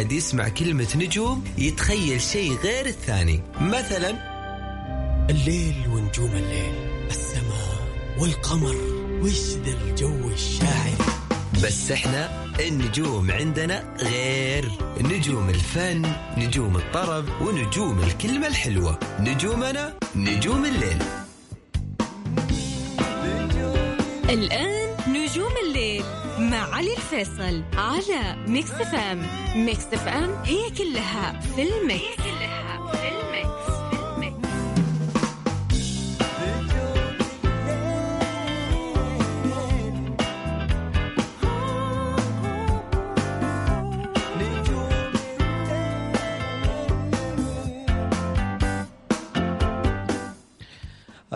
واحد يسمع كلمة نجوم يتخيل شيء غير الثاني. مثلا الليل ونجوم الليل السماء والقمر وش ذا الجو الشاعر؟ بس إحنا النجوم عندنا غير. نجوم الفن نجوم الطرب ونجوم الكلمة الحلوة. نجومنا نجوم الليل. الآن علي الفيصل على Mix FM. Mix FM هي كلها في ال mix,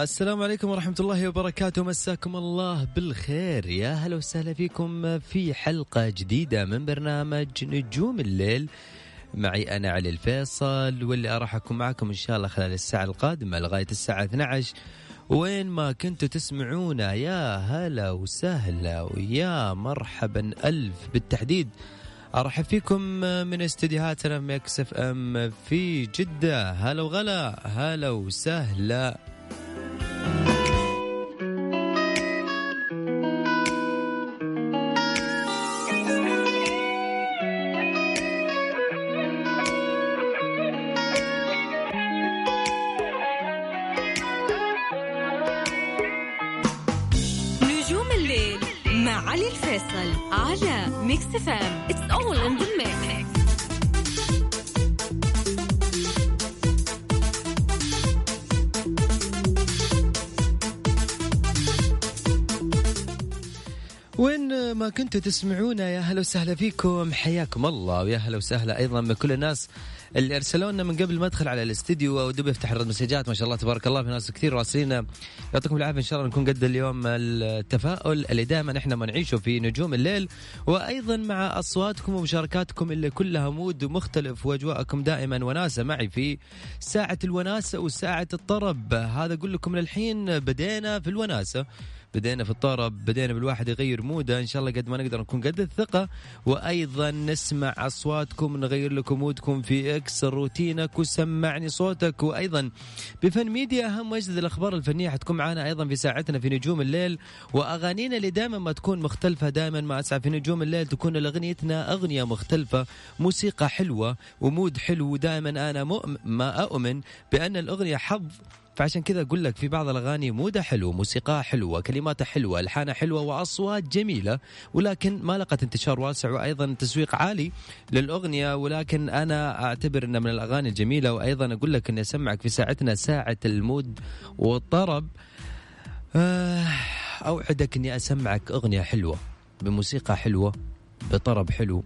السلام عليكم ورحمة الله وبركاته. مساكم الله بالخير. يا هلا وسهلا فيكم في حلقة جديدة من برنامج نجوم الليل. معي أنا علي الفيصل واللي راح أكون معكم إن شاء الله خلال الساعة القادمة لغاية الساعة 12 وين ما كنتوا تسمعونا يا هلا وسهلا ويا مرحبا. ألف بالتحديد. أرحب فيكم من استديوهاتنا Mix FM في جدة. هلا وغلا. هلا وسهلا. كنتوا تسمعونا يا هلا وسهلا فيكم. حياكم الله ويا هلا وسهلا أيضا بكل الناس اللي ارسلوا لنا من قبل ما أدخل على الاستديو. أو دوب افتح المسجات ما شاء الله تبارك الله في ناس كثير راسلين. يعطيكم العافية إن شاء الله نكون قد اليوم التفاؤل اللي دائما إحنا ما نعيشه في نجوم الليل. وأيضا مع أصواتكم ومشاركاتكم اللي كلها مود مختلف وأجواءكم دائما وناسة معي في ساعة الوناسة وساعة الطرب. هذا أقول لكم للحين بدينا في الوناسة. بدينا في الطرب بدينا بالواحد يغير موده. إن شاء الله قد ما نقدر نكون قد الثقة. وأيضا نسمع أصواتكم نغير لكم مودكم في اكسر روتينك وسمعني صوتك. وأيضا بفن ميديا أهم واجدد الأخبار الفنية حتكون معنا أيضا في ساعتنا في نجوم الليل. وأغانينا اللي دائما ما تكون مختلفة دائما ما أسعى في نجوم الليل تكون اغنيتنا أغنية مختلفة موسيقى حلوة و mood حلو. ودائما أنا مؤمن ما أؤمن بأن الأغنية حظ فعشان كذا أقول لك في بعض الأغاني مودها حلو موسيقاها حلوة كلماتها حلوة الحانها حلوة وأصوات جميلة ولكن ما لقت انتشار واسع وأيضا تسويق عالي للأغنية ولكن أنا أعتبر انها من الأغاني الجميلة وأيضا أقول لك إني أسمعك في ساعتنا ساعة المود والطرب. آه، أوعدك إني أسمعك أغنية حلوة بموسيقى حلوة بطرب حلو.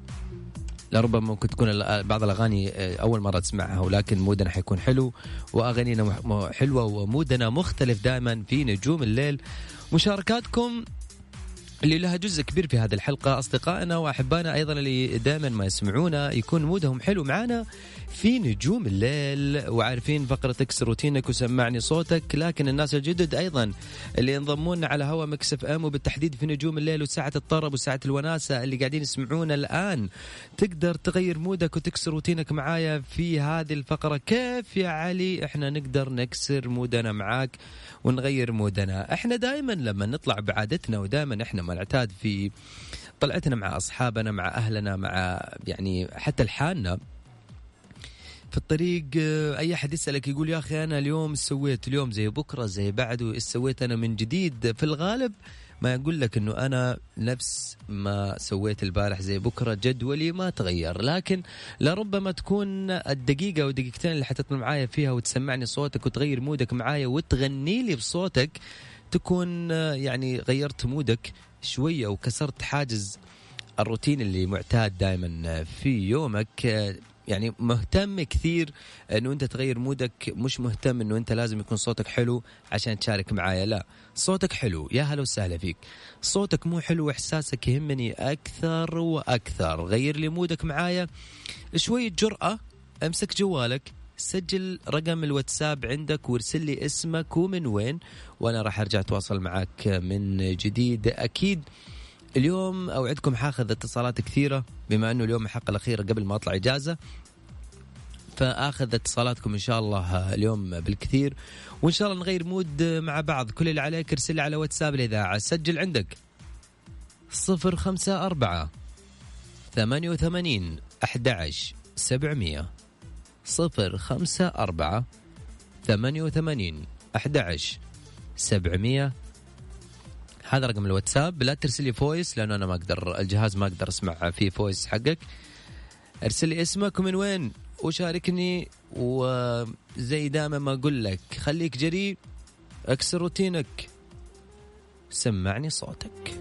لربما ممكن تكون بعض الأغاني أول مرة تسمعها ولكن mood نا حيكون حلو وأغانينا حلوة و mood نا مختلف دائما في نجوم الليل. مشاركاتكم اللي لها جزء كبير في هذه الحلقة. أصدقائنا وأحبائنا أيضا اللي دائما ما يسمعونا يكون mood هم حلو معنا في نجوم الليل. وعارفين فقرة اكسر روتينك وسمعني صوتك لكن الناس الجدد أيضا اللي ينضمون على هوا Mix FM وبالتحديد في نجوم الليل وساعة الطرب وساعة الوناسة اللي قاعدين يسمعونا الآن. تقدر تغير mood ك وتكسر روتينك معايا في هذه الفقرة. كيف يا علي؟ إحنا نقدر نكسر mood نا معاك ونغير mood نا. إحنا دائما لما نطلع بعادتنا ودائما إحنا ما نعتاد في طلعتنا مع أصحابنا مع أهلنا مع يعني حتى لحالنا. في الطريق أي أحد يسألك يقول يا أخي أنا اليوم سويت اليوم زي بكرة زي بعده إيش سويت أنا من جديد؟ في الغالب ما يقول لك إنه أنا نفس ما سويت البارح زي بكرة جدولي ما تغير. لكن لربما تكون الدقيقة أو دقيقتين اللي حتطلع معايا فيها وتسمعني صوتك وتغير مودك معايا وتغني لي بصوتك تكون يعني غيرت مودك. شوية وكسرت حاجز الروتين اللي معتاد دائما في يومك. يعني مهتم كثير إنه أنت تغير مودك مش مهتم إنه أنت لازم يكون صوتك حلو عشان تشارك معايا لا. صوتك حلو يا هلا وسهلا فيك. صوتك مو حلو وإحساسك يهمني أكثر وأكثر. غير لي مودك معايا. شوية جرأة أمسك جوالك. سجل رقم الواتساب عندك وارسل لي اسمك ومن وين وأنا راح أرجع أتواصل معك من جديد. أكيد اليوم أوعدكم حاخذ اتصالات كثيرة بما أنه اليوم الحلقة الاخيره قبل ما أطلع إجازة فآخذ اتصالاتكم إن شاء الله اليوم بالكثير. وإن شاء الله نغير mood مع بعض. كل اللي عليك ارسل على واتساب الاذاعه سجل عندك صفر خمسة أربعة ثمانية وثمانين أحد عشر سبعمية. صفر خمسة أربعة ثمانية وثمانين أحد سبعمية. هذا رقم الواتساب. لا ترسل لي voice لأنه أنا ما أقدر الجهاز ما أقدر أسمع فيه voice حقك. ارسل لي اسمك ومن وين؟ وشاركني. وزي دائما ما أقول لك خليك جريء اكسر روتينك. سمعني صوتك.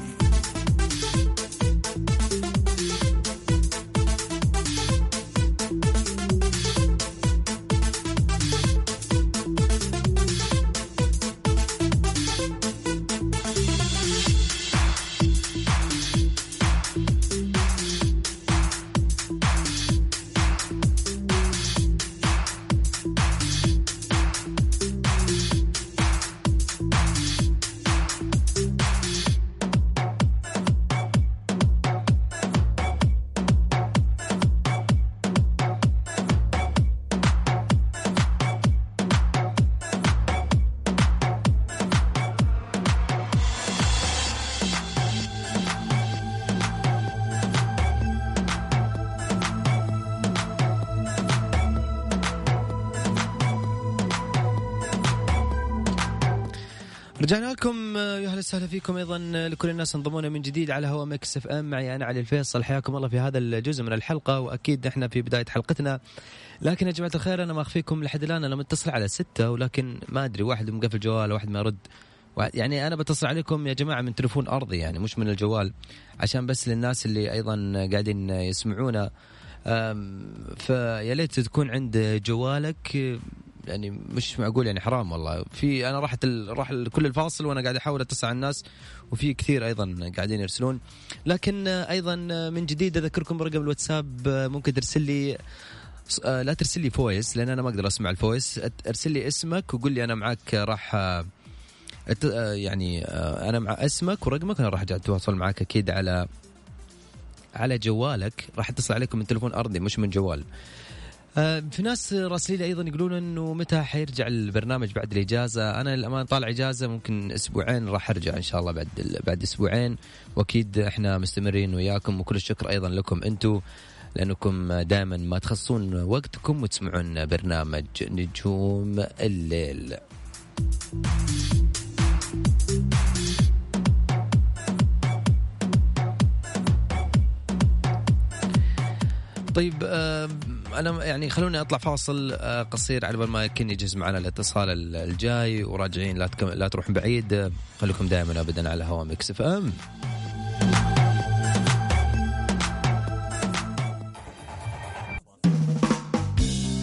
لكم يا أهلا وسهلا فيكم أيضا لكل الناس انضمونا من جديد على هوا Mix FM. معي أنا علي الفيصل. حياكم الله في هذا الجزء من الحلقة وأكيد إحنا في بداية حلقتنا. لكن يا جماعة الخير أنا ما أخفيكم لحد الآن. أنا متصل على ستة ولكن ما أدري واحد مقفل جوال واحد ما يرد. يعني أنا بتصل عليكم يا جماعة من تليفون أرضي يعني مش من الجوال عشان بس للناس اللي أيضا قاعدين يسمعونا. فيا ليت تكون عند جوالك. يعني مش معقول يعني حرام والله. في أنا رحت ال... راح كل الفاصل وأنا قاعد أحاول أتصل على الناس وفي كثير أيضا قاعدين يرسلون. لكن أيضا من جديد أذكركم برقم الواتساب ممكن ترسل لي لا ترسل لي voice لأن أنا ما أقدر أسمع ال voice. ارسل لي اسمك وقول لي أنا معك راح يعني أنا مع اسمك ورقمك أنا راح أتواصل معك أكيد على على جوالك. راح أتصل عليكم من تليفون أرضي مش من جوال. في ناس راسلين أيضا يقولون إنه متى حيرجع البرنامج بعد الإجازة؟ أنا للامانه طالع إجازة ممكن أسبوعين راح أرجع إن شاء الله بعد بعد أسبوعين. وأكيد إحنا مستمرين وياكم. وكل الشكر أيضا لكم أنتم لأنكم دائما ما تخصصون وقتكم وتسمعون برنامج نجوم الليل. طيب آه أنا يعني خلوني أطلع فاصل آه قصير على بال ما يمكن يجهز معنا الاتصال الجاي وراجعين لا تكم... لا تروحون بعيد. خليكم دائما ابدا على هوا Mix FM.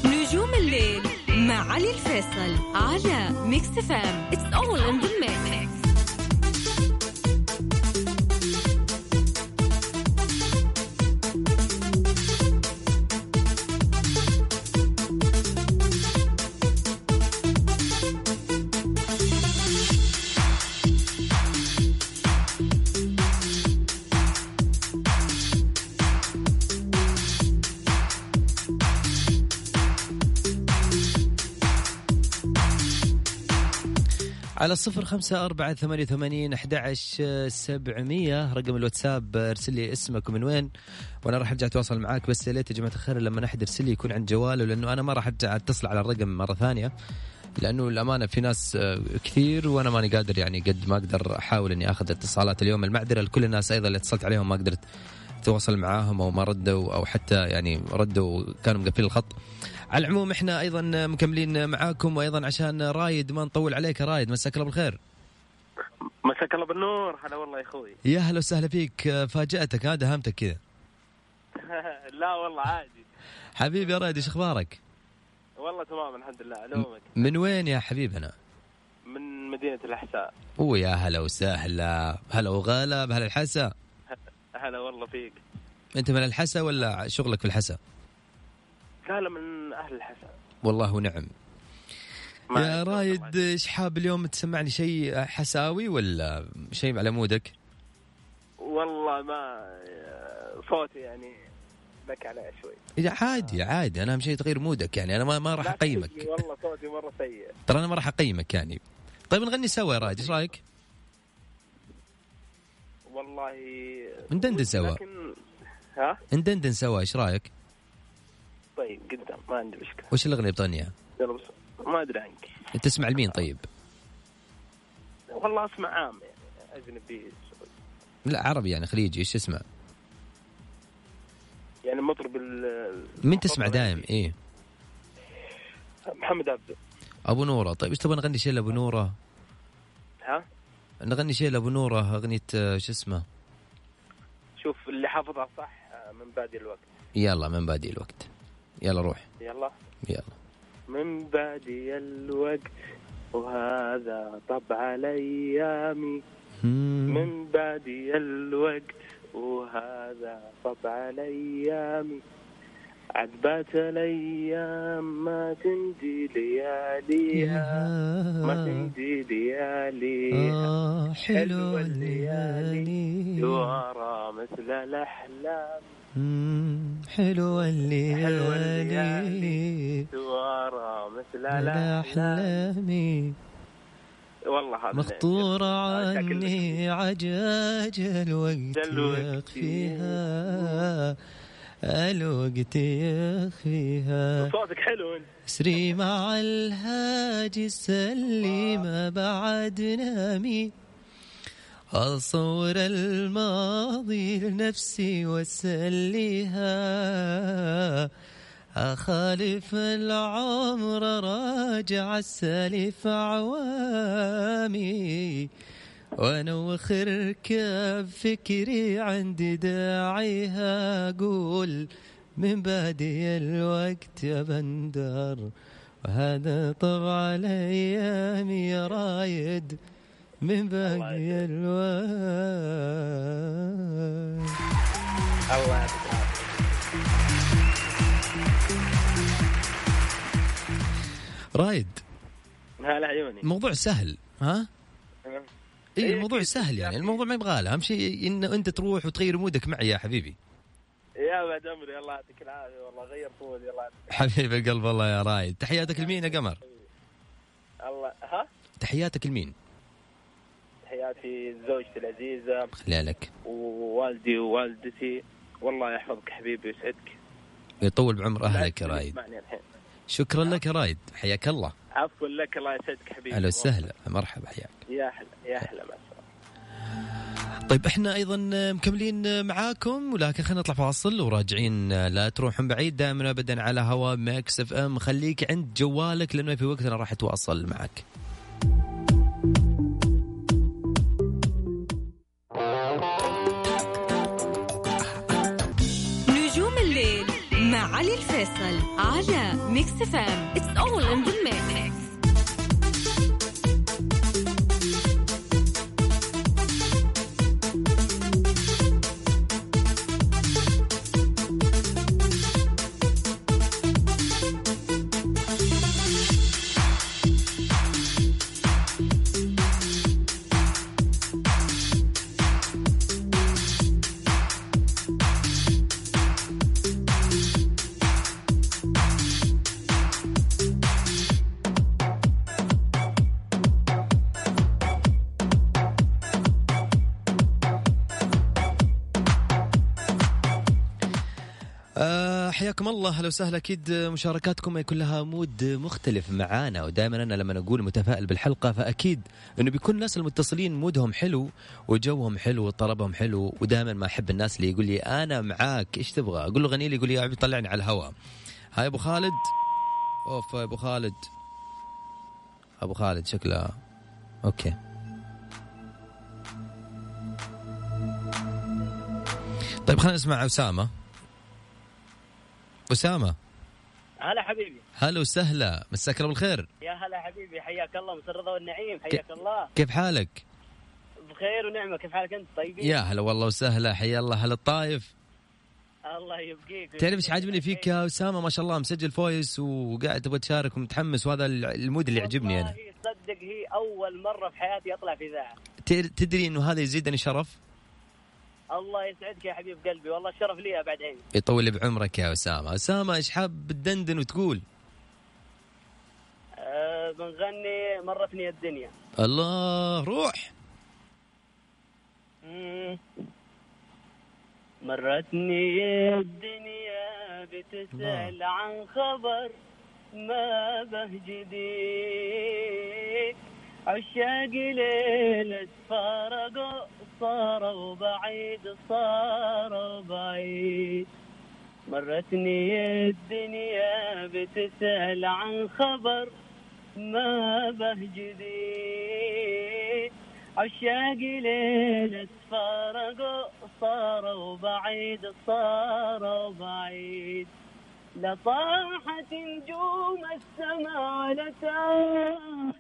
نجوم الليل مع علي الفيصل على Mix FM. It's all in the mix على صفر خمسة أربعة ثمانية وثمانين أحد سبعمية. رقم الواتساب ارسل لي اسمك ومن وين وأنا راح أرجع أتواصل معاك. بس يا ليت يا جماعة الخير لما أحد يرسل لي يكون عند جواله لأنه أنا ما راح أرجع أتصل على الرقم مرة ثانية. لأنه الأمانة في ناس كثير وأنا ماني قادر يعني قد ما أقدر أحاول إني آخذ اتصالات اليوم. المعذرة لكل الناس أيضا اللي اتصلت عليهم ما قدرت أتواصل معاهم أو ما ردوا أو حتى يعني ردوا كانوا مقفلين الخط. على العموم إحنا أيضا مكملين معاكم وأيضا عشان رايد ما نطول عليك. رايد مساك الله بالخير. مساك الله بالنور. هلا والله يا أخوي. يا هلا وسهلا فيك. فاجأتك ها دهمتك كذا. لا والله عادي. حبيبي يا رايد إيش أخبارك؟ والله تمام الحمد لله. علومك من وين يا حبيبنا؟ من مدينة الأحساء. أوه يا هلا وسهلا. هلا وغلا بهلا الحسا. هلا والله فيك. أنت من الحسا ولا شغلك في الحسا؟ لا لا من أهل الحساء والله ونعم يا رايد. إيش حاب اليوم تسمعني شيء حساوي ولا شيء على مودك؟ والله ما صوتي يعني لك عليه شوي. عادي عادي. أنا أهم شيء تغير مودك يعني. أنا ما, ما راح أقيمك. والله صوتي مرة سيء. ترى أنا ما راح أقيمك يعني. طيب نغني سوا يا رايد إيش رأيك؟ والله ندندن سوا. لكن ها ندندن سوا إيش رأيك؟ طيب قدام ما عندي مشكلة وش الأغنية بتغنيها؟ ما أدري عنك تسمع لمين طيب؟ والله أسمع عام يعني أجنبي لا عربي يعني خليجي إيش تسمع؟ يعني مطرب ال مين تسمع دايم؟ إيه محمد عبده أبو نورة طيب إيش تبغى نغني شيء لأبو نورة؟ ها نغني شيء لأبو نوره اغنيه آه، شو اسمه؟ شوف اللي حافظها صح آه، من بعد الوقت. يلا من بادي الوقت. يلا روح. يلا. يلا. من بعدي الوقت وهذا طبع الأيام من بعدي الوقت وهذا طبع الأيام عذبات الأيام ما تنجي لياليها. ما تنجي لياليها. آه حلوة حلو الليالي. يورى مثل الأحلام. حلوة الليالي. يورى مثل الأحلام. الأحلام والله هذا مخطورة عني عجاج الوقت الوقت يخفيها الوقت يخفيها صوتك حلو انت سري مع الهاجي السليمة بعد نامي. أصور الماضي لنفسي وأسليها. أخالف العمر راجع السالف عوامي. وأنا وخر كاب فكري عندي داعيها أقول من بعدي الوقت يا بندر وهذا طبع الأيام يا رايد من بعدي الوقت. الله رايد هلا عيوني. الموضوع سهل ها؟ اي إيه الموضوع أكيد. سهل يعني الموضوع ما يبغى له. أهم شيء انه أنت تروح وتغير مودك معي يا حبيبي. يا بعد عمري الله يعطيك العافية والله غير طولي الله يعطيك حبيب القلب والله يا رايد. تحياتك لمين يا قمر؟ الله ها؟ تحياتك لمين؟ تحياتي زوجتي العزيزة. خليها لك ووالدي ووالدتي. والله يحفظك حبيبي ويسعدك. يطول بعمر أهلك يا رايد. شكرا لك يا رايد. حياك الله. عفوا لك الله يسعدك حبيبي. أهلا وسهلا. مرحبا حياك. يا أحلى يا السلامه طيب إحنا أيضا مكملين معاكم ولكن خلينا نطلع فاصل وراجعين. لا تروحون بعيد دائما ابدا على هوا Mix FM. خليك عند جوالك لأنه في وقت أنا راح اتواصل معك. نجوم الليل مع علي الفيصل على Mix FM It's all in the mix آه، حياكم الله أهلا وسهلا. أكيد مشاركاتكم يكون لها mood مختلف معانا ودائما أنا لما أقول متفائل بالحلقة فأكيد إنه بيكون الناس المتصلين mood هم حلو وجوهم حلو وطربهم حلو ودائما ما أحب الناس اللي يقول لي أنا معاك إيش تبغى؟ أقول له غني لي يقول لي يا طلعني على الهواء. هاي أبو خالد؟ أوف أبو خالد. أبو خالد شكله. okay. طيب خلينا نسمع أسامة. أسامة. هلا حبيبي. هلا وسهلا. مساك الله بالخير. يا هلا حبيبي. حياك الله مساء الرضا والنعيم. حياك الله. كيف حالك؟ بخير ونعمة. كيف حالك أنت؟ طيبين؟ يا هلا والله وسهلا. حيا الله هلا الطايف. الله يبقيك. تعرف إيش عاجبني فيك يا أسامة؟ ما شاء الله مسجل voice وقاعد تبغى تشارك ومتحمس وهذا ال mood اللي يعجبني أنا. والله صدق هي أول مرة في حياتي أطلع في إذاعة. تدري إنه هذا يزيدني شرف؟ الله يسعدك يا حبيب قلبي والله الشرف لي بعد عيني يطول بعمرك يا أسامة. أسامة إيش حاب تدندن وتقول؟ أه بنغني مرتني الدنيا. الله روح. مم. مرتني الدنيا بتسأل عن خبر ما بهجدي عشاق ليلة فارقوا صاروا بعيد صاروا بعيد مرتني الدنيا بتسأل عن خبر ما بهجدي عشاق ليلة فارقوا صاروا بعيد صاروا بعيد لطاحت نجوم السماء لتاه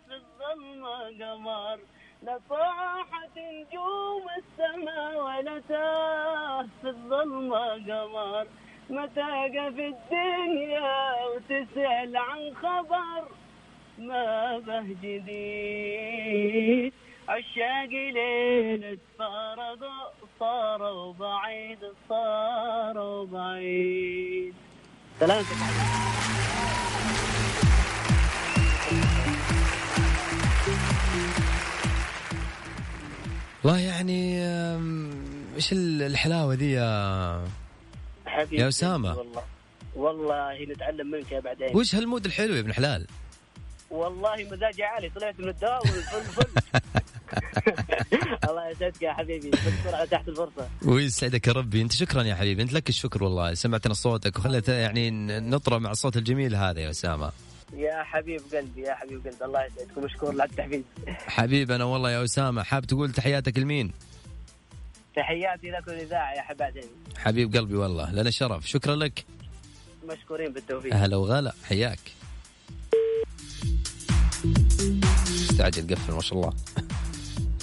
في الظلمة قمر. لطاحت نجوم السماء ولتاه في الظلمة قمر. متى في الدنيا وتسأل عن خبر ما بهجدي عشاق ليلة فارقوا صاروا بعيد صاروا بعيد سلامتك والله يعني إيش ال- الحلاوة دي يا حبيبي يا أسامة. والله والله نتعلم منك يا بعدين. وش هالمود الحلو يا ابن حلال؟ والله مزاجي عالي طلعت من الدوام والفل فل. الله يسعدك يا حبيبي بسرعة تحت الفرصة. ويسعدك يا ربي أنت شكرا يا حبيبي أنت لك الشكر والله سمعتنا صوتك وخلت يعني ن- نطرى مع الصوت الجميل هذا يا أسامة. يا حبيب قلبي يا حبيب قلبي. الله يسعدك ومشكور على التحفيز حبيبنا والله يا أسامة. حاب تقول تحياتك لمين؟ تحياتي لكم الإذاعة يا حبايبي حبيب قلبي والله لنا شرف. شكرا لك. مشكورين بالتوفيق. هلا وغلا. حياك. استعجل قفل ما شاء الله.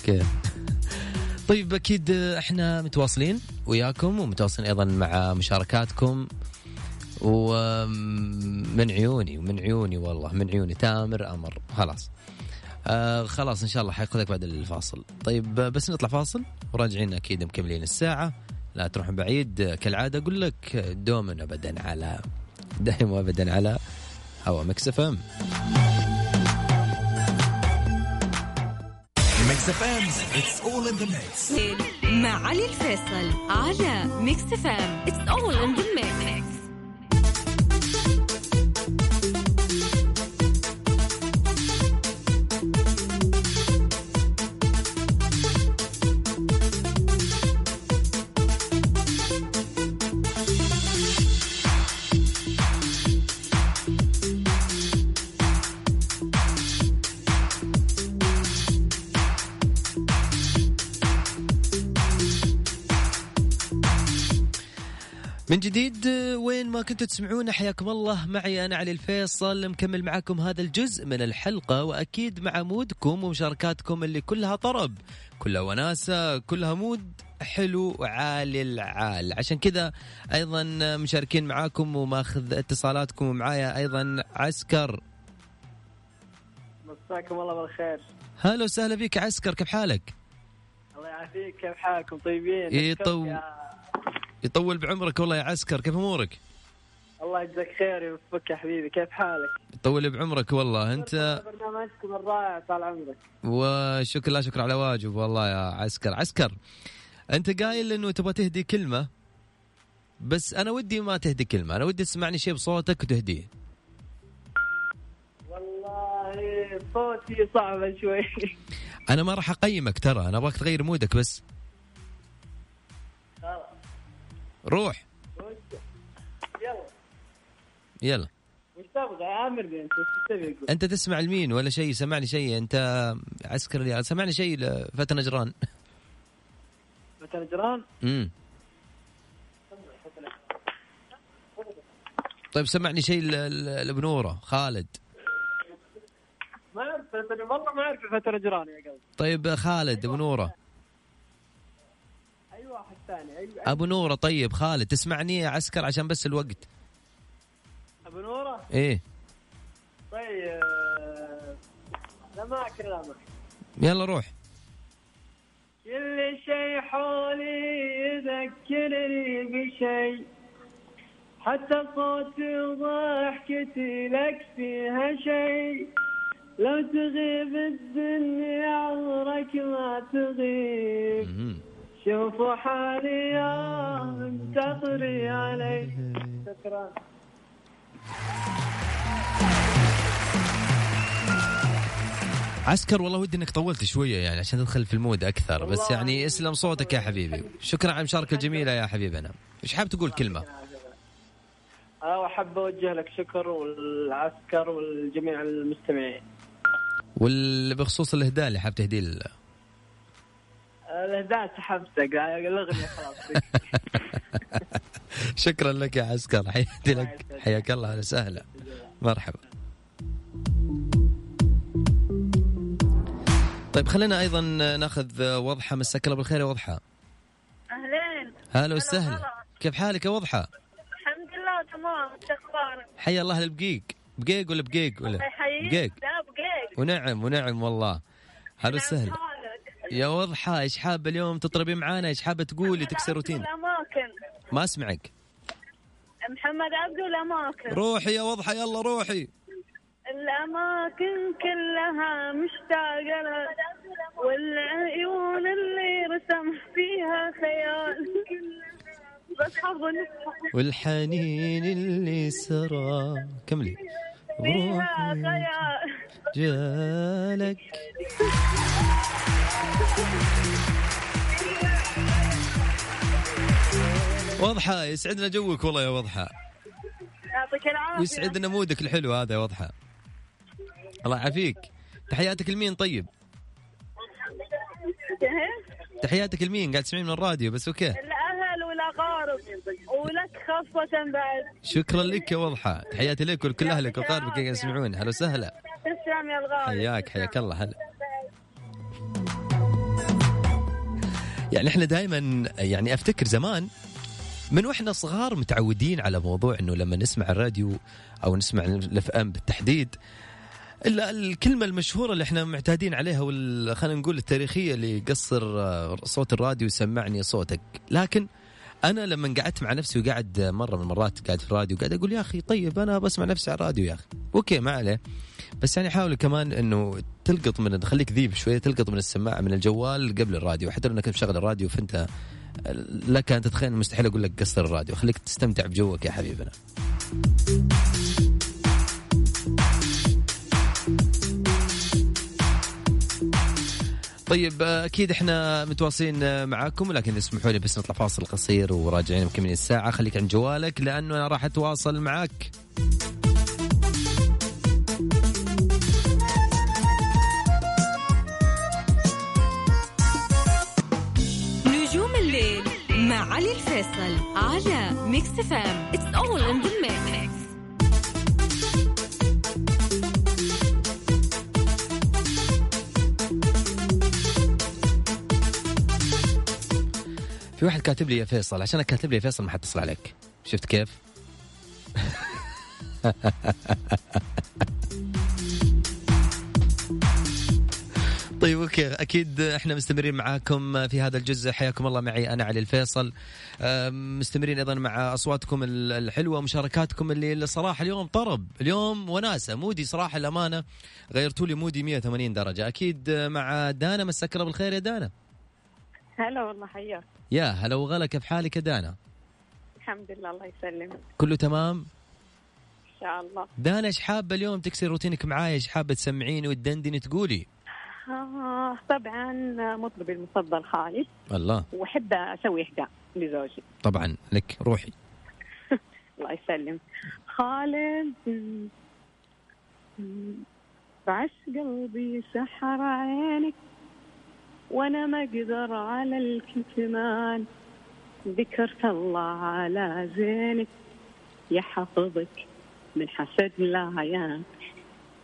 كيف طيب أكيد إحنا متواصلين وياكم ومتواصلين أيضا مع مشاركاتكم. ومن عيوني ومن عيوني والله من عيوني. تامر أمر. خلاص. آه خلاص إن شاء الله حياخذك بعد الفاصل. طيب بس نطلع فاصل. وراجعين أكيد مكملين الساعة. لا تروحون بعيد. كالعادة أقول لك دوما ابدا على دائما وابدا على هوا Mix FM. Mix FM, it's all in the mix. مع علي الفيصل على ميكس فام اتس اول ان ذا ميكس من جديد وين ما كنتوا تسمعونا حياكم الله. معي أنا علي الفيصل مكمل معاكم هذا الجزء من الحلقة وأكيد مع مودكم ومشاركاتكم اللي كلها طرب كلها وناسة كلها مود حلو وعالي العال. عشان كذا أيضا مشاركين معاكم وماخذ اتصالاتكم ومعايا أيضا عسكر. مساكم الله بالخير. هلا وسهلا فيك عسكر كيف حالك؟ الله يعافيك كيف حالكم؟ طيبين؟ يطو- يا- يطول بعمرك والله يا عسكر كيف أمورك؟ الله يجزاك خير ويوفقك يا حبيبي كيف حالك؟ يطول بعمرك والله أنت؟ برنامجكم الرائع طال عمرك. وشكر لا شكر على واجب والله يا عسكر. عسكر أنت قايل إنه تبغى تهدي كلمة بس أنا ودي ما تهدي كلمة أنا ودي تسمعني شيء بصوتك وتهديه. والله صوتي صعبة شوي. أنا ما راح أقيمك ترى أنا أبغاك تغير مودك بس. روح. يلا. يلا تبغى أنت؟ انت تسمع لمين ولا شيء؟ سمعني شيء. أنت عسكر اللي سمعني شيء لفتى نجران. مثلا جيران امم طيب سمعني شيء لبنوره خالد. ما اعرف والله ما أعرف فترة جيران يا قلبي. طيب خالد بنوره أي واحد الثاني أيوة. أبو نورة طيب خالد تسمعني يا عسكر عشان بس الوقت. أبو نورة؟ إيه. طيب آه، الاماكن الاماكن يلا روح. كل شيء حولي يذكرني بشيء. حتى صوتي وضحكتي لك فيها شيء. لو تغيب الدنيا عمرك ما تغيب. شوفوا حالي يا تطري علي. شكرا. عسكر والله ودي إنك طولت شوية يعني عشان تدخل في المود أكثر بس. يعني اسلم صوتك يا حبيبي. شكرا على المشاركة الجميلة يا حبيبنا. إيش حاب تقول كلمة؟ أنا أحب أوجه لك شكر والعسكر والجميع المستمعين. وبخصوص الإهداء اللي حاب تهديه سحبتك الأغنية خلاص. شكرا لك يا عسكر. حياتي لك. حياك الله. أهلا وسهلا. مرحبا. طيب خلينا أيضا نأخذ وضحه مساك الله بالخير يا وضحه أهلين. هلا وسهلا. كيف حالك يا وضحه الحمد لله تمام. إيش أخبارك؟ حيا الله البقيق بقيق ولا بقيق ولا؟ الله يحييك. بقيق. لا بقيق. ونعم ونعم والله. هلا وسهلا. يا وضحة إيش حابة اليوم تطربي معانا؟ إيش حابة تقولي؟ تكسر روتين. الأماكن. ما أسمعك. محمد عبده الأماكن. روحي يا وضحة يلا روحي. الأماكن كلها مشتاقة لها والعيون اللي رسم فيها خيال. بس والحنين اللي سرى. كملي. فيها روحي خيال جالك. وضحة يسعدنا جوك والله يا وضحة يعطيك العافية. ويسعدنا مودك الحلو هذا يا وضحة الله يعافيك. تحياتك لمين طيب؟ إيه؟ تحياتك لمين؟ قاعد تسمعين من الراديو بس أوكي. الاهل والاقارب ولك خاصه بعد. شكرا لك يا وضحة تحياتي لك ولكل أهلك واقاربك يسمعون. هلا وسهلا. تسلم يا الغالي. حياك حياك الله. هلا. يعني إحنا دائما يعني أفتكر زمان من وإحنا صغار متعودين على موضوع إنه لما نسمع الراديو أو نسمع ال FM بالتحديد الا الكلمة المشهورة اللي إحنا معتادين عليها وال- خلينا نقول التاريخية اللي قصر آه، صوت الراديو سمعني صوتك. لكن أنا لما قعدت مع نفسي وقاعد مرة من المرات قاعد في الراديو قاعد أقول يا أخي طيب أنا بسمع نفسي على الراديو يا أخي. okay ما عليه. بس يعني حاول كمان إنه تلقط من خليك ذيب شوية تلقط من السماعه من الجوال قبل الراديو. حتى لو إنك مشغل الراديو فأنت لك أن تتخيل مستحيل أقول لك قصر الراديو. خليك تستمتع بجوك يا حبيبنا. طيب أكيد إحنا متواصلين معاكم ولكن اسمحوا لي بس نطلع فاصل قصير وراجعين مكملين الساعة. خليك عند جوالك لأنه أنا راح أتواصل معك نجوم الليل مع علي الفيصل على ميكس إف إم it's all in the mix في واحد كاتب لي يا فيصل عشان كاتب لي يا فيصل ما حتصل عليك. شفت كيف؟ طيب أوكي. أكيد إحنا مستمرين معاكم في هذا الجزء. حياكم الله معي أنا علي الفيصل. مستمرين أيضا مع أصواتكم ال- الحلوة ومشاركاتكم اللي اللي صراحة اليوم طرب. اليوم وناسة. mood ي صراحة الأمانة غيرتوا لي mood ي 180 درجة. أكيد مع دانا مساك الله بالخير يا دانا. هلا والله حياك. يا هلا وغلا كيف حالك يا دانا؟ الحمد لله الله يسلمك. كله تمام؟ إن شاء الله. دانا إيش حابة اليوم تكسر روتينك معاي؟ إيش حابة تسمعيني وتدندني تقولي؟ آه طبعا مطربي المفضل خالد الله. وأحب أسوي اهداء لزوجي. طبعا لك روحي. الله يسلم خالد بعش قلبي سحر عينك. وأنا ما أقدر على الكتمان. ذكرت الله على زينك يحفظك من حسد العيان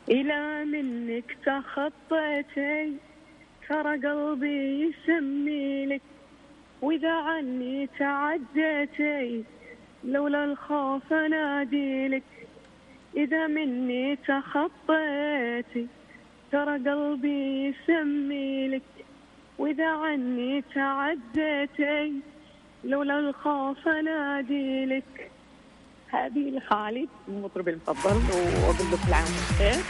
إلى منك تخطيتي ترى قلبي يسمي لك. وإذا عني تعديتي لولا الخوف أنادي لك. إذا مني تخطيتي ترى قلبي يسمي لك. وإذا عني تعديتي لولا الخوف أنادي لك. هذه لخالد المطرب المفضل وأقول له كل عام بخير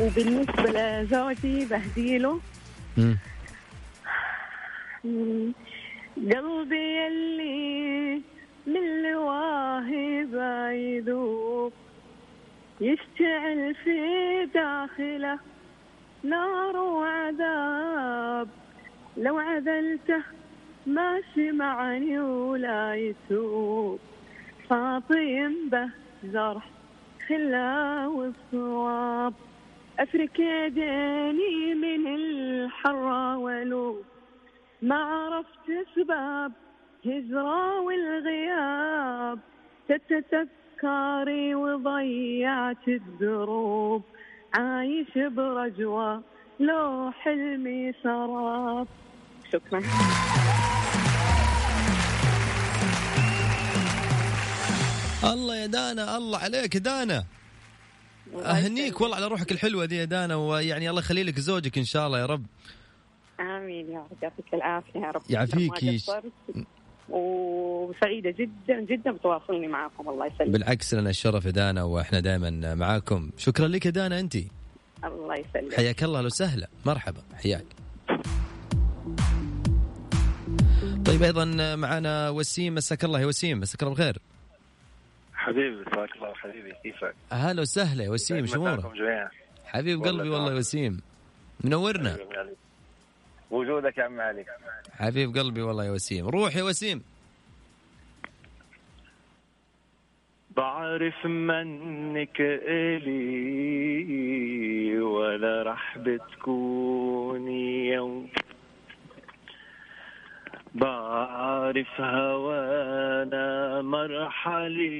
وبالنسبة لزوجي بهديله مم. مم. قلبي يلي من لواهب يذوب يشتعل في داخله نار وعذاب. لو عذلته ما سمعني ولا يتوب فاطم به زرح خلا والصواب. أفرك يديني من الحرة ولو ما عرفت أسباب هجرة والغياب. تتذكري وضيعت الدروب. عايش برجوة لو حلمي سراب شكرا. الله يا دانا الله عليك دانا. أهنيك والله على روحك الحلوة دي يا دانا ويعني الله يخلي لك زوجك إن شاء الله يا رب. آمين يا رب يعطيك العافية يا رب. يعافيك. وسعيدة جدا جدا بتواصلني معكم الله يسلمك. بالعكس لنا الشرف يا دانا وإحنا دائما معاكم. شكرا لك يا دانا انت الله يسلمك. حياك الله لو سهله مرحبا. حياك. طيب أيضا معنا وسيم. مساك الله يا وسيم. مساك الله بالخير. حبيبي مساك الله حبيبي. كيفك؟ هلا وسهلا يا وسيم. شو أمورك؟ حبيب قلبي والله. يا وسيم. منورنا. وجودك يا عم علي حبيب قلبي والله يا وسيم. روح يا وسيم. بعرف منك إلي ولا رح بتكوني يوم. بعرف هوانا مرحلي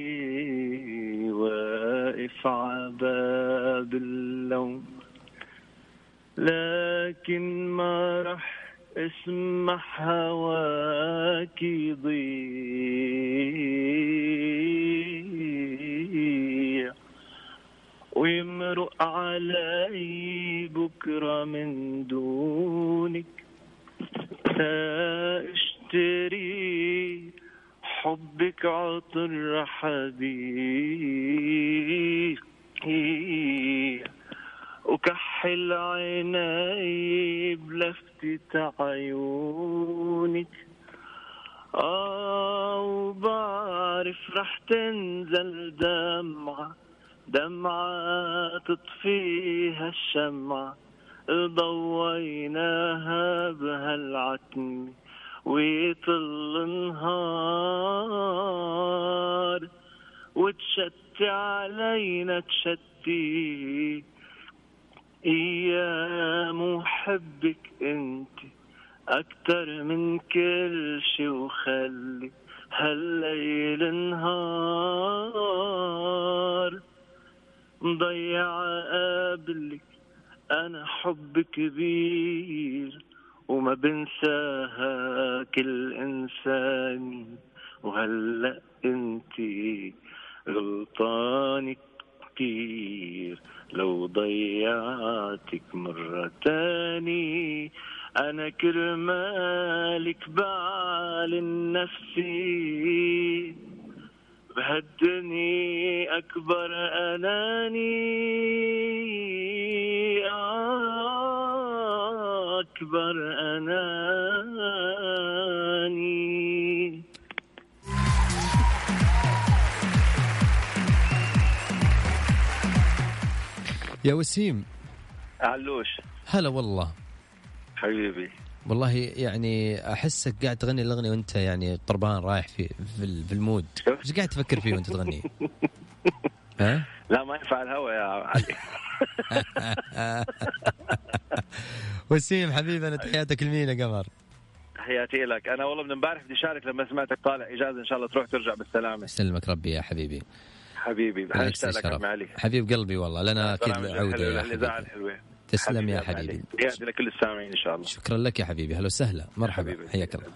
واقف عباب اللوم. لكن ما رح اسمح هواك يضيع ويمرق علي بكرة من دونك. سأشتري حبك عطر حبيبي. وكحل عيني بلفتة عيونك آه وبعرف رح تنزل دمعة دمعة تطفيها الشمعة. ضويناها بهالعتمة ويطل النهار. وتشتي علينا تشتي أيام وحبك أنت أكتر من كل شي وخلي هالليل نهار مضيع قبلك أنا حب كبير وما بنساها كل إنسان. وهلأ أنتي غلطانك كتير لو ضيعتك مرة تاني أنا كرمالك بعلن نفسي بهالدنيا أكبر أناني. أكبر أناني. يا وسيم. علوش هلا والله. حبيبي. والله يعني أحسك قاعد تغني الأغنية وأنت يعني طربان رايح في في, ال- في المود. إيش قاعد تفكر فيه وأنت تغني؟ ها؟ لا ما ينفع الهوا يا علي. وسيم حبيبي أنا تحياتك لمين يا قمر؟ تحياتي لك. أنا والله من امبارح بدي أشارك لما سمعتك طالع إجازة إن شاء الله تروح ترجع بالسلامة. يسلمك ربي يا حبيبي. حبيبي. معلي حبيب قلبي والله لنا أكيد عودة يا حبيبي. تسلم يا حبيبي. قاعد لكل السامعين إن شاء الله. شكرا لك يا حبيبي. هلا وسهلا. مرحبا. حياك الله.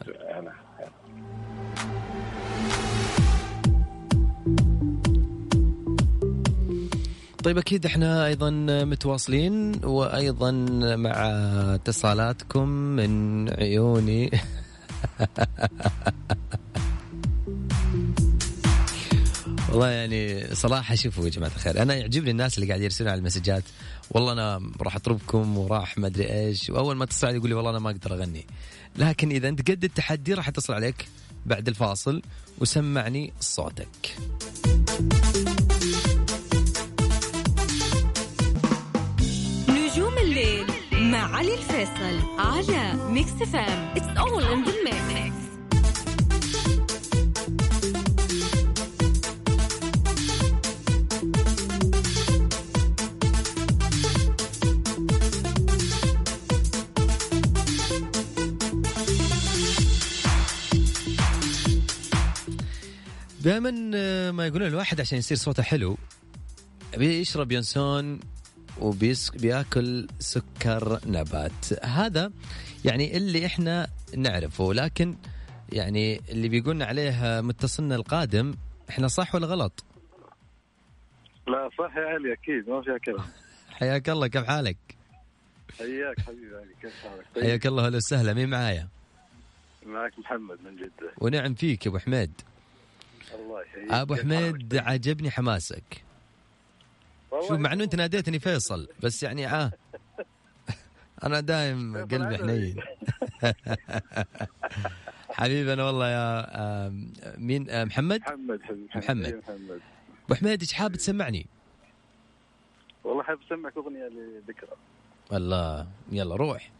طيب أكيد إحنا أيضا متواصلين وأيضا مع اتصالاتكم من عيوني. والله يعني صراحة شوفوا يا جماعة الخير أنا يعجبني الناس اللي قاعد يرسلون على المسجات والله أنا راح أطلبكم وراح ما أدري إيش وأول ما علي يقول لي والله أنا ما أقدر أغني لكن إذا أنت قد التحدي راح أتصل عليك بعد الفاصل وسمعني صوتك. نجوم الليل مع علي الفيصل على ميكس إف إم it's all in the دائما آه، ما يقولون الواحد عشان يصير صوته حلو بيشرب ينسون وبياكل سكر نبات. هذا يعني اللي إحنا نعرفه لكن يعني اللي بيقولنا عليه متصلنا القادم إحنا صح ولا غلط؟ لا صح يا علي أكيد ما فيها كلام حياك الله كيف حالك؟ حياك حبيبي علي كيف حالك؟ طيب. حياك الله أهلا وسهلا مين معايا؟ معك محمد من جدة. ونعم فيك يا أبو حميد. الله يحييك. أبو حميد؟ عجبني حماسك. شوف مع إنه أنت ناديتني فيصل بس يعني آه. أنا دايم قلبي. حنين. حبيبي أنا والله يا مين؟ آه، محمد؟ محمد محمد. محمد. أبو حميد إيش حاب تسمعني؟ والله حاب أسمعك أغنية لذكرى. والله يلا روح.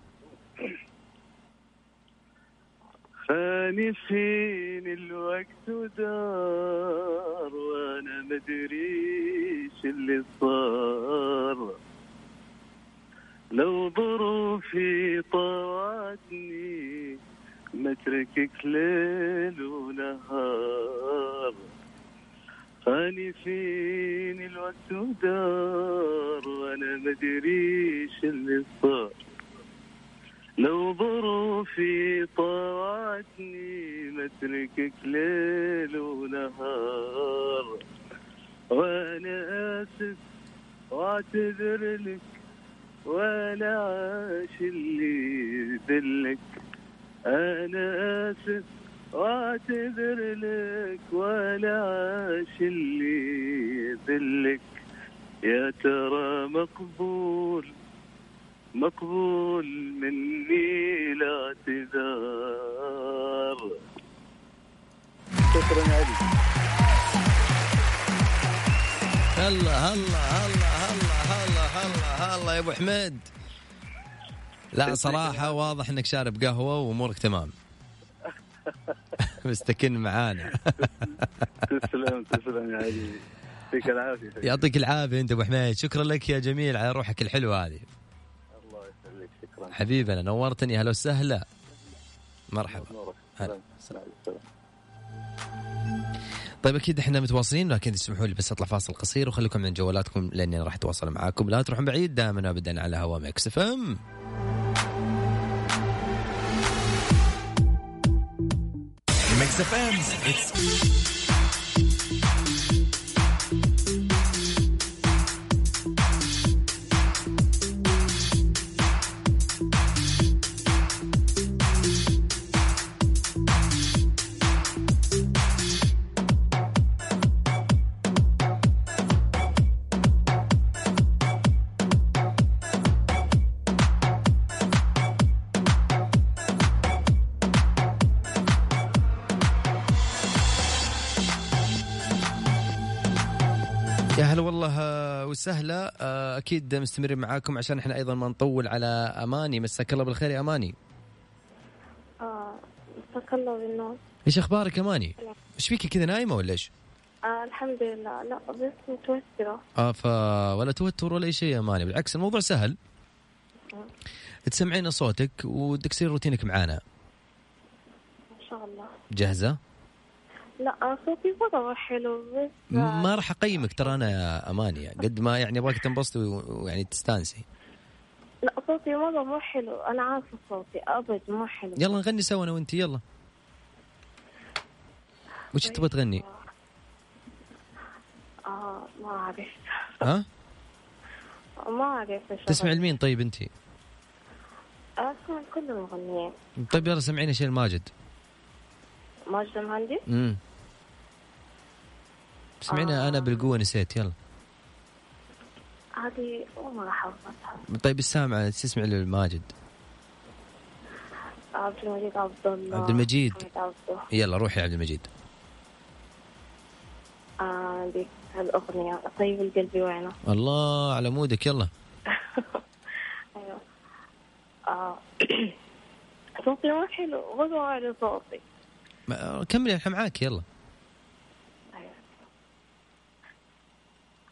خاني فين الوقت ودار وأنا مدريش اللي صار. لو ظروفي طوعتني ما أتركك ليل ونهار. خاني فين الوقت ودار وأنا مدريش اللي صار. لو ظروفي طوعتني ما اتركك ليل ونهار. وأنا آسف واعتذر لك ولا عاش اللي يذلك. أنا آسف واعتذر لك ولا عاش اللي يذلك. يا ترى مقبول؟ مقبول مني الاعتذار شكرا يا علي هلا هلا هلا هلا هلا هلا هلا يا أبو حميد. لا صراحة واضح إنك شارب قهوة وأمورك تمام. مستكن معانا. تسلم تسلم يا علي. يعطيك العافية. يعطيك العافية أنت أبو حميد. شكرا لك يا جميل على روحك الحلوة هذه. شكرا حبيبنا نورتني. هلا وسهلا. مرحبا. هلا. طيب أكيد إحنا متواصلين لكن تسمحوا لي بس أطلع فاصل قصير وخليكم من جوالاتكم لأني راح أتواصل معاكم. لا تروحون بعيد دائما وابدا على هوا ميكس إف إم. Mix FM's It's يا هلا والله آه، وسهلا. آه، أكيد مستمرين معاكم عشان إحنا أيضا ما نطول على أماني. مساك الله بالخير يا أماني. آه مساك الله بالنور. إيش أخبارك أماني؟ إيش فيك كذا نايمة ولا إيش؟ آه الحمد لله. لا بس متوترة. آه ف ولا توتر ولا أي شيء يا أماني. بالعكس الموضوع سهل. تسمعين صوتك ودك تصير روتينك معانا. ما شاء الله. جاهزة؟ لا صوتي مرة حلو بس ما راح أقيمك ترى أنا أماني قد ما يعني أبغاك تنبسطي ويعني تستانسي. لا صوتي مرة مو حلو أنا عارفة صوتي أبد مو حلو. يلا نغني سوا أنا وانت يلا. وش تبغى تغني؟ آه ما أعرف. ها؟ ما إيش تسمع. لمين طيب انت أسمع كل المغنيين. طيب يلا سمعينا شيء الماجد ماجد المهندس؟ امم سمعينا آه. أنا بالقوة نسيت يلا. هذه ما راح طيب السامعه تسمع للماجد. عبد المجيد عبد الله. عبد المجيد. يلا روحي يا عبد المجيد. آه دي الأغنية طيب القلب وينه؟ الله على مودك يلا. أيوه. آه. صوتي ما حلو ولا على صوتي. كملي إحنا معاك يلا أيوه.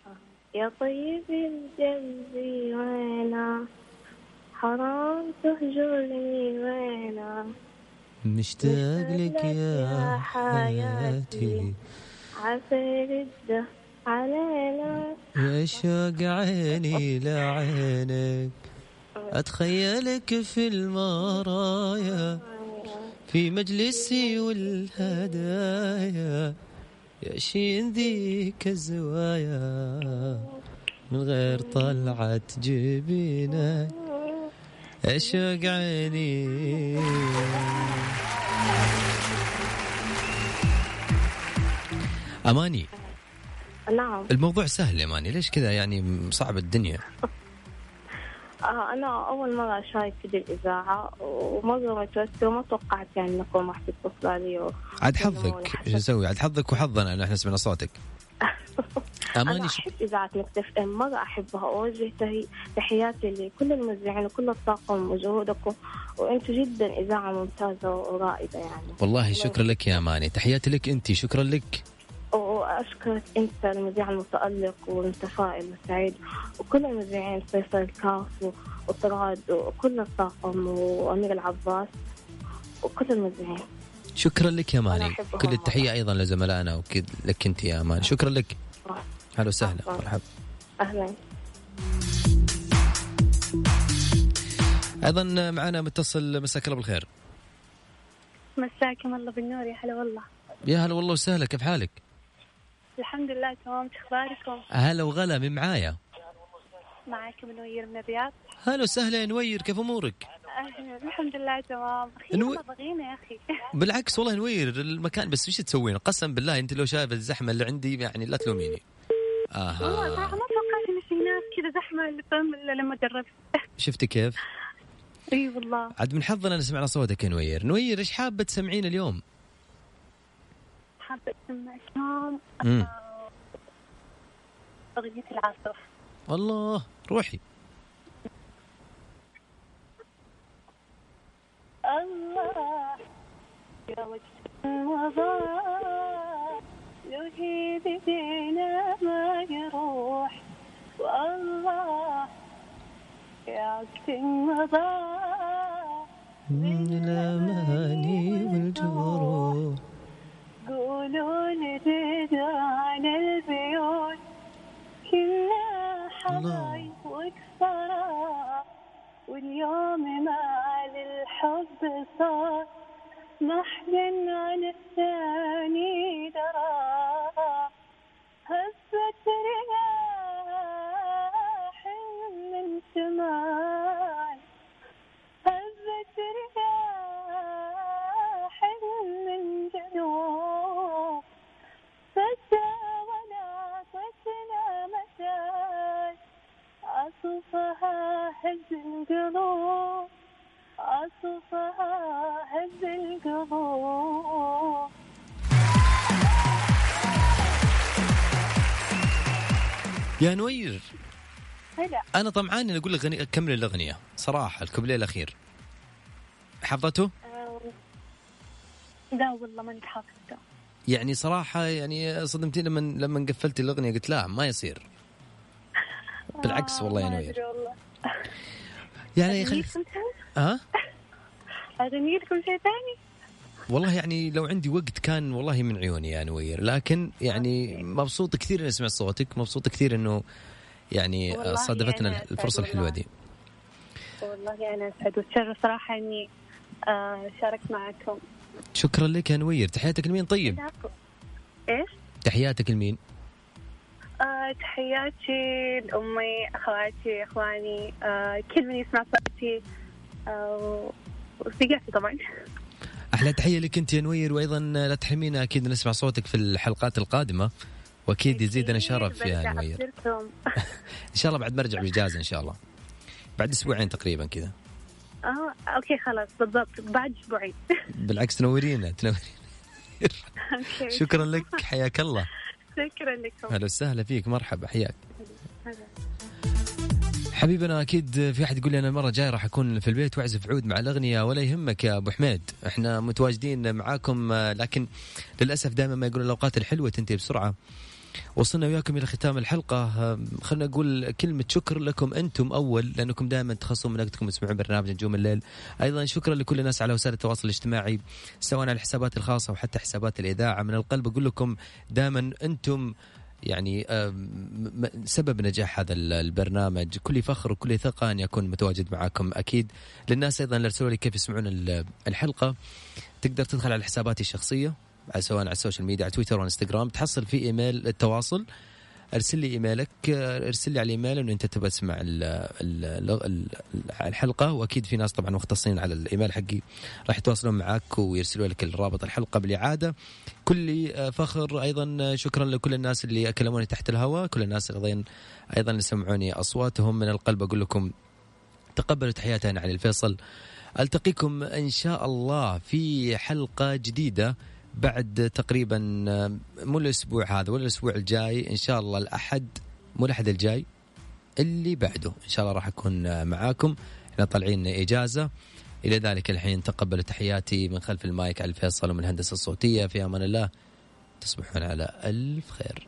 آه. يا طيب القلب وينه حرام تهجرني وينه مشتاق لك يا يا حياتي. عسى رده علينا يا شوق عيني لعينك. أتخيلك في المرايا. في مجلسي والهدايا. يا ذيك الزوايا من غير طلعة جبينك أشوق عيني. أماني نعم. الموضوع سهل يا ماني ليش كذا؟ يعني صعب الدنيا. آه أنا أول مرة أشارك في الإذاعة ومرة متوترة وما توقعت يعني إنكم راح تتصلوا لي و... عاد حظك إيش نسوي؟ عاد حظك وحظنا ان إحنا سمعنا صوتك. أنا. أحب إذاعة مكتف إم مرة أحبها وأوجه تهي- تحياتي لكل المذيعين وكل الطاقم وجهودكم وأنتم جدا إذاعة ممتازة ورائدة يعني. والله شكرا لك يا أماني. تحياتي لك انت شكرا لك. وأشكرك أنت المذيع المتألق والمتفائل والسعيد وكل المذيعين فيصل الكاف وطراد وكل الطاقم وأمير العباس وكل المذيعين. شكرا لك يا ماني. كل التحية أيضا لزملائنا وكد لك أنت يا اماني شكرا لك. هلا وسهلا. مرحبا. أهلا. أيضا معنا متصل مساك الله بالخير. مساكم الله بالنور يا هلا والله. يا هلا والله وسهلا. كيف حالك؟ الحمد لله تمام. أخباركم؟ هلا وغلا من معايا؟ معاكم منوير من الرياض. هلا وسهلا يا نوير كيف أمورك؟ أهلا الحمد لله تمام. أخي نو- بغينا يا أخي. بالعكس والله نوير المكان بس إيش تسوين قسم بالله أنت لو شايف الزحمة اللي عندي يعني لا تلوميني. والله أها صراحة ما توقعت إن في ناس كذا زحمة اللي فهم إلا لما جربت. شفتي كيف؟ إي والله. عاد من حظنا سمعنا صوتك يا نوير. نوير إيش حابة تسمعين اليوم؟ حابة أسمع لكم امم أغنية العاصفه الله روحي. الله يا وجه الوضاء يهيب بينا ما يروح والله يا وقت الوضاء من الأماني والجروح نجد على البيوت كلها حبايب وكسرى واليوم مع الحب صار محزن عن الثاني. عصفها هز القلوب. عصفها هز القلوب. يا نوير. هلا. أنا طمعان اني أقول لك غني كمل الأغنية. صراحة الكوبليه الأخير. حفظته؟ آه، لا والله ماني حافظته. يعني صراحة يعني صدمتني لما لما قفلت الأغنية قلت لا ما يصير. بالعكس والله يا نوير يعني أغني خل... لكم شيء؟ ها أغني لكم شيء ثاني؟ والله يعني لو عندي وقت كان والله من عيوني يا نوير لكن يعني مبسوط كثير إني سمعت صوتك مبسوط كثير إنه يعني صادفتنا أسعد الفرصة الحلوة. دي والله أنا أسعد وأتشرف صراحة إني آه، شاركت معكم شكرا لك يا نوير تحياتك لمين طيب. إيش؟ تحياتك لمين آه تحياتي لأمي أخواتي إخواني آه، كل من يسمع صوتي آه، وصديقاتي طبعا. أحلى تحية لك أنت يا نوير وأيضا لا تحرمينا أكيد نسمع صوتك في الحلقات القادمة وأكيد يزيدنا شرف يا نوير. إن شاء الله بعد ما أرجع بالاجازه إن شاء الله. بعد أسبوعين تقريبا كذا. آه أوكي خلاص بالضبط بعد أسبوعين. بالعكس تنورينا تنورينا. شكرا لك حياك الله. شكرا لكم. أهلا وسهلا فيك. مرحبا. حياك. حبيبنا أكيد في أحد يقول لي أنا المرة الجاية راح أكون في البيت وأعزف عود مع الأغنية ولا يهمك يا أبو حميد. إحنا متواجدين معاكم لكن للأسف دائما ما يقولون الأوقات الحلوة تنتهي بسرعة. وصلنا وياكم إلى ختام الحلقة. خلينا نقول كلمة شكر لكم أنتم أول لأنكم دائما تخصصون من وقتكم تسمعون برنامج نجوم الليل. أيضا شكرا لكل الناس على وسائل التواصل الاجتماعي سواء على الحسابات الخاصة وحتى حسابات الإذاعة. من القلب أقول لكم دائما أنتم يعني سبب نجاح هذا ال- البرنامج. كل فخر وكل ثقة أن يكون متواجد معاكم أكيد. للناس أيضا اللي ارسلوا لي كيف يسمعون ال- الحلقة. تقدر تدخل على حساباتي الشخصية. سواء على ال social media على تويتر وانستغرام. تحصل في إيميل التواصل. ارسل لي إيميلك. ارسل لي على الإيميل إنه أنت تبغى تسمع ال ال ال الحلقة. وأكيد في ناس طبعا مختصين على الإيميل حقي. راح يتواصلون معك ويرسلوا لك الرابط الحلقة بالإعادة. كل آه، فخر. أيضا آه، شكرا لكل الناس اللي كلموني تحت الهواء. كل الناس أيضا أيضا سمعوني أصواتهم من القلب. أقول لكم تقبلوا تحياتي أنا علي الفيصل. ألتقيكم إن شاء الله في حلقة جديدة. بعد تقريبا آه، مو الأسبوع هذا ولا الأسبوع الجاي إن شاء الله الأحد مو الأحد الجاي اللي بعده. إن شاء الله راح أكون آه، معاكم. إحنا طالعين إجازة. إلى ذلك الحين تقبلوا تحياتي من خلف المايك على الفيصل ومن الهندسة الصوتية. في أمان الله تصبحون على ألف خير.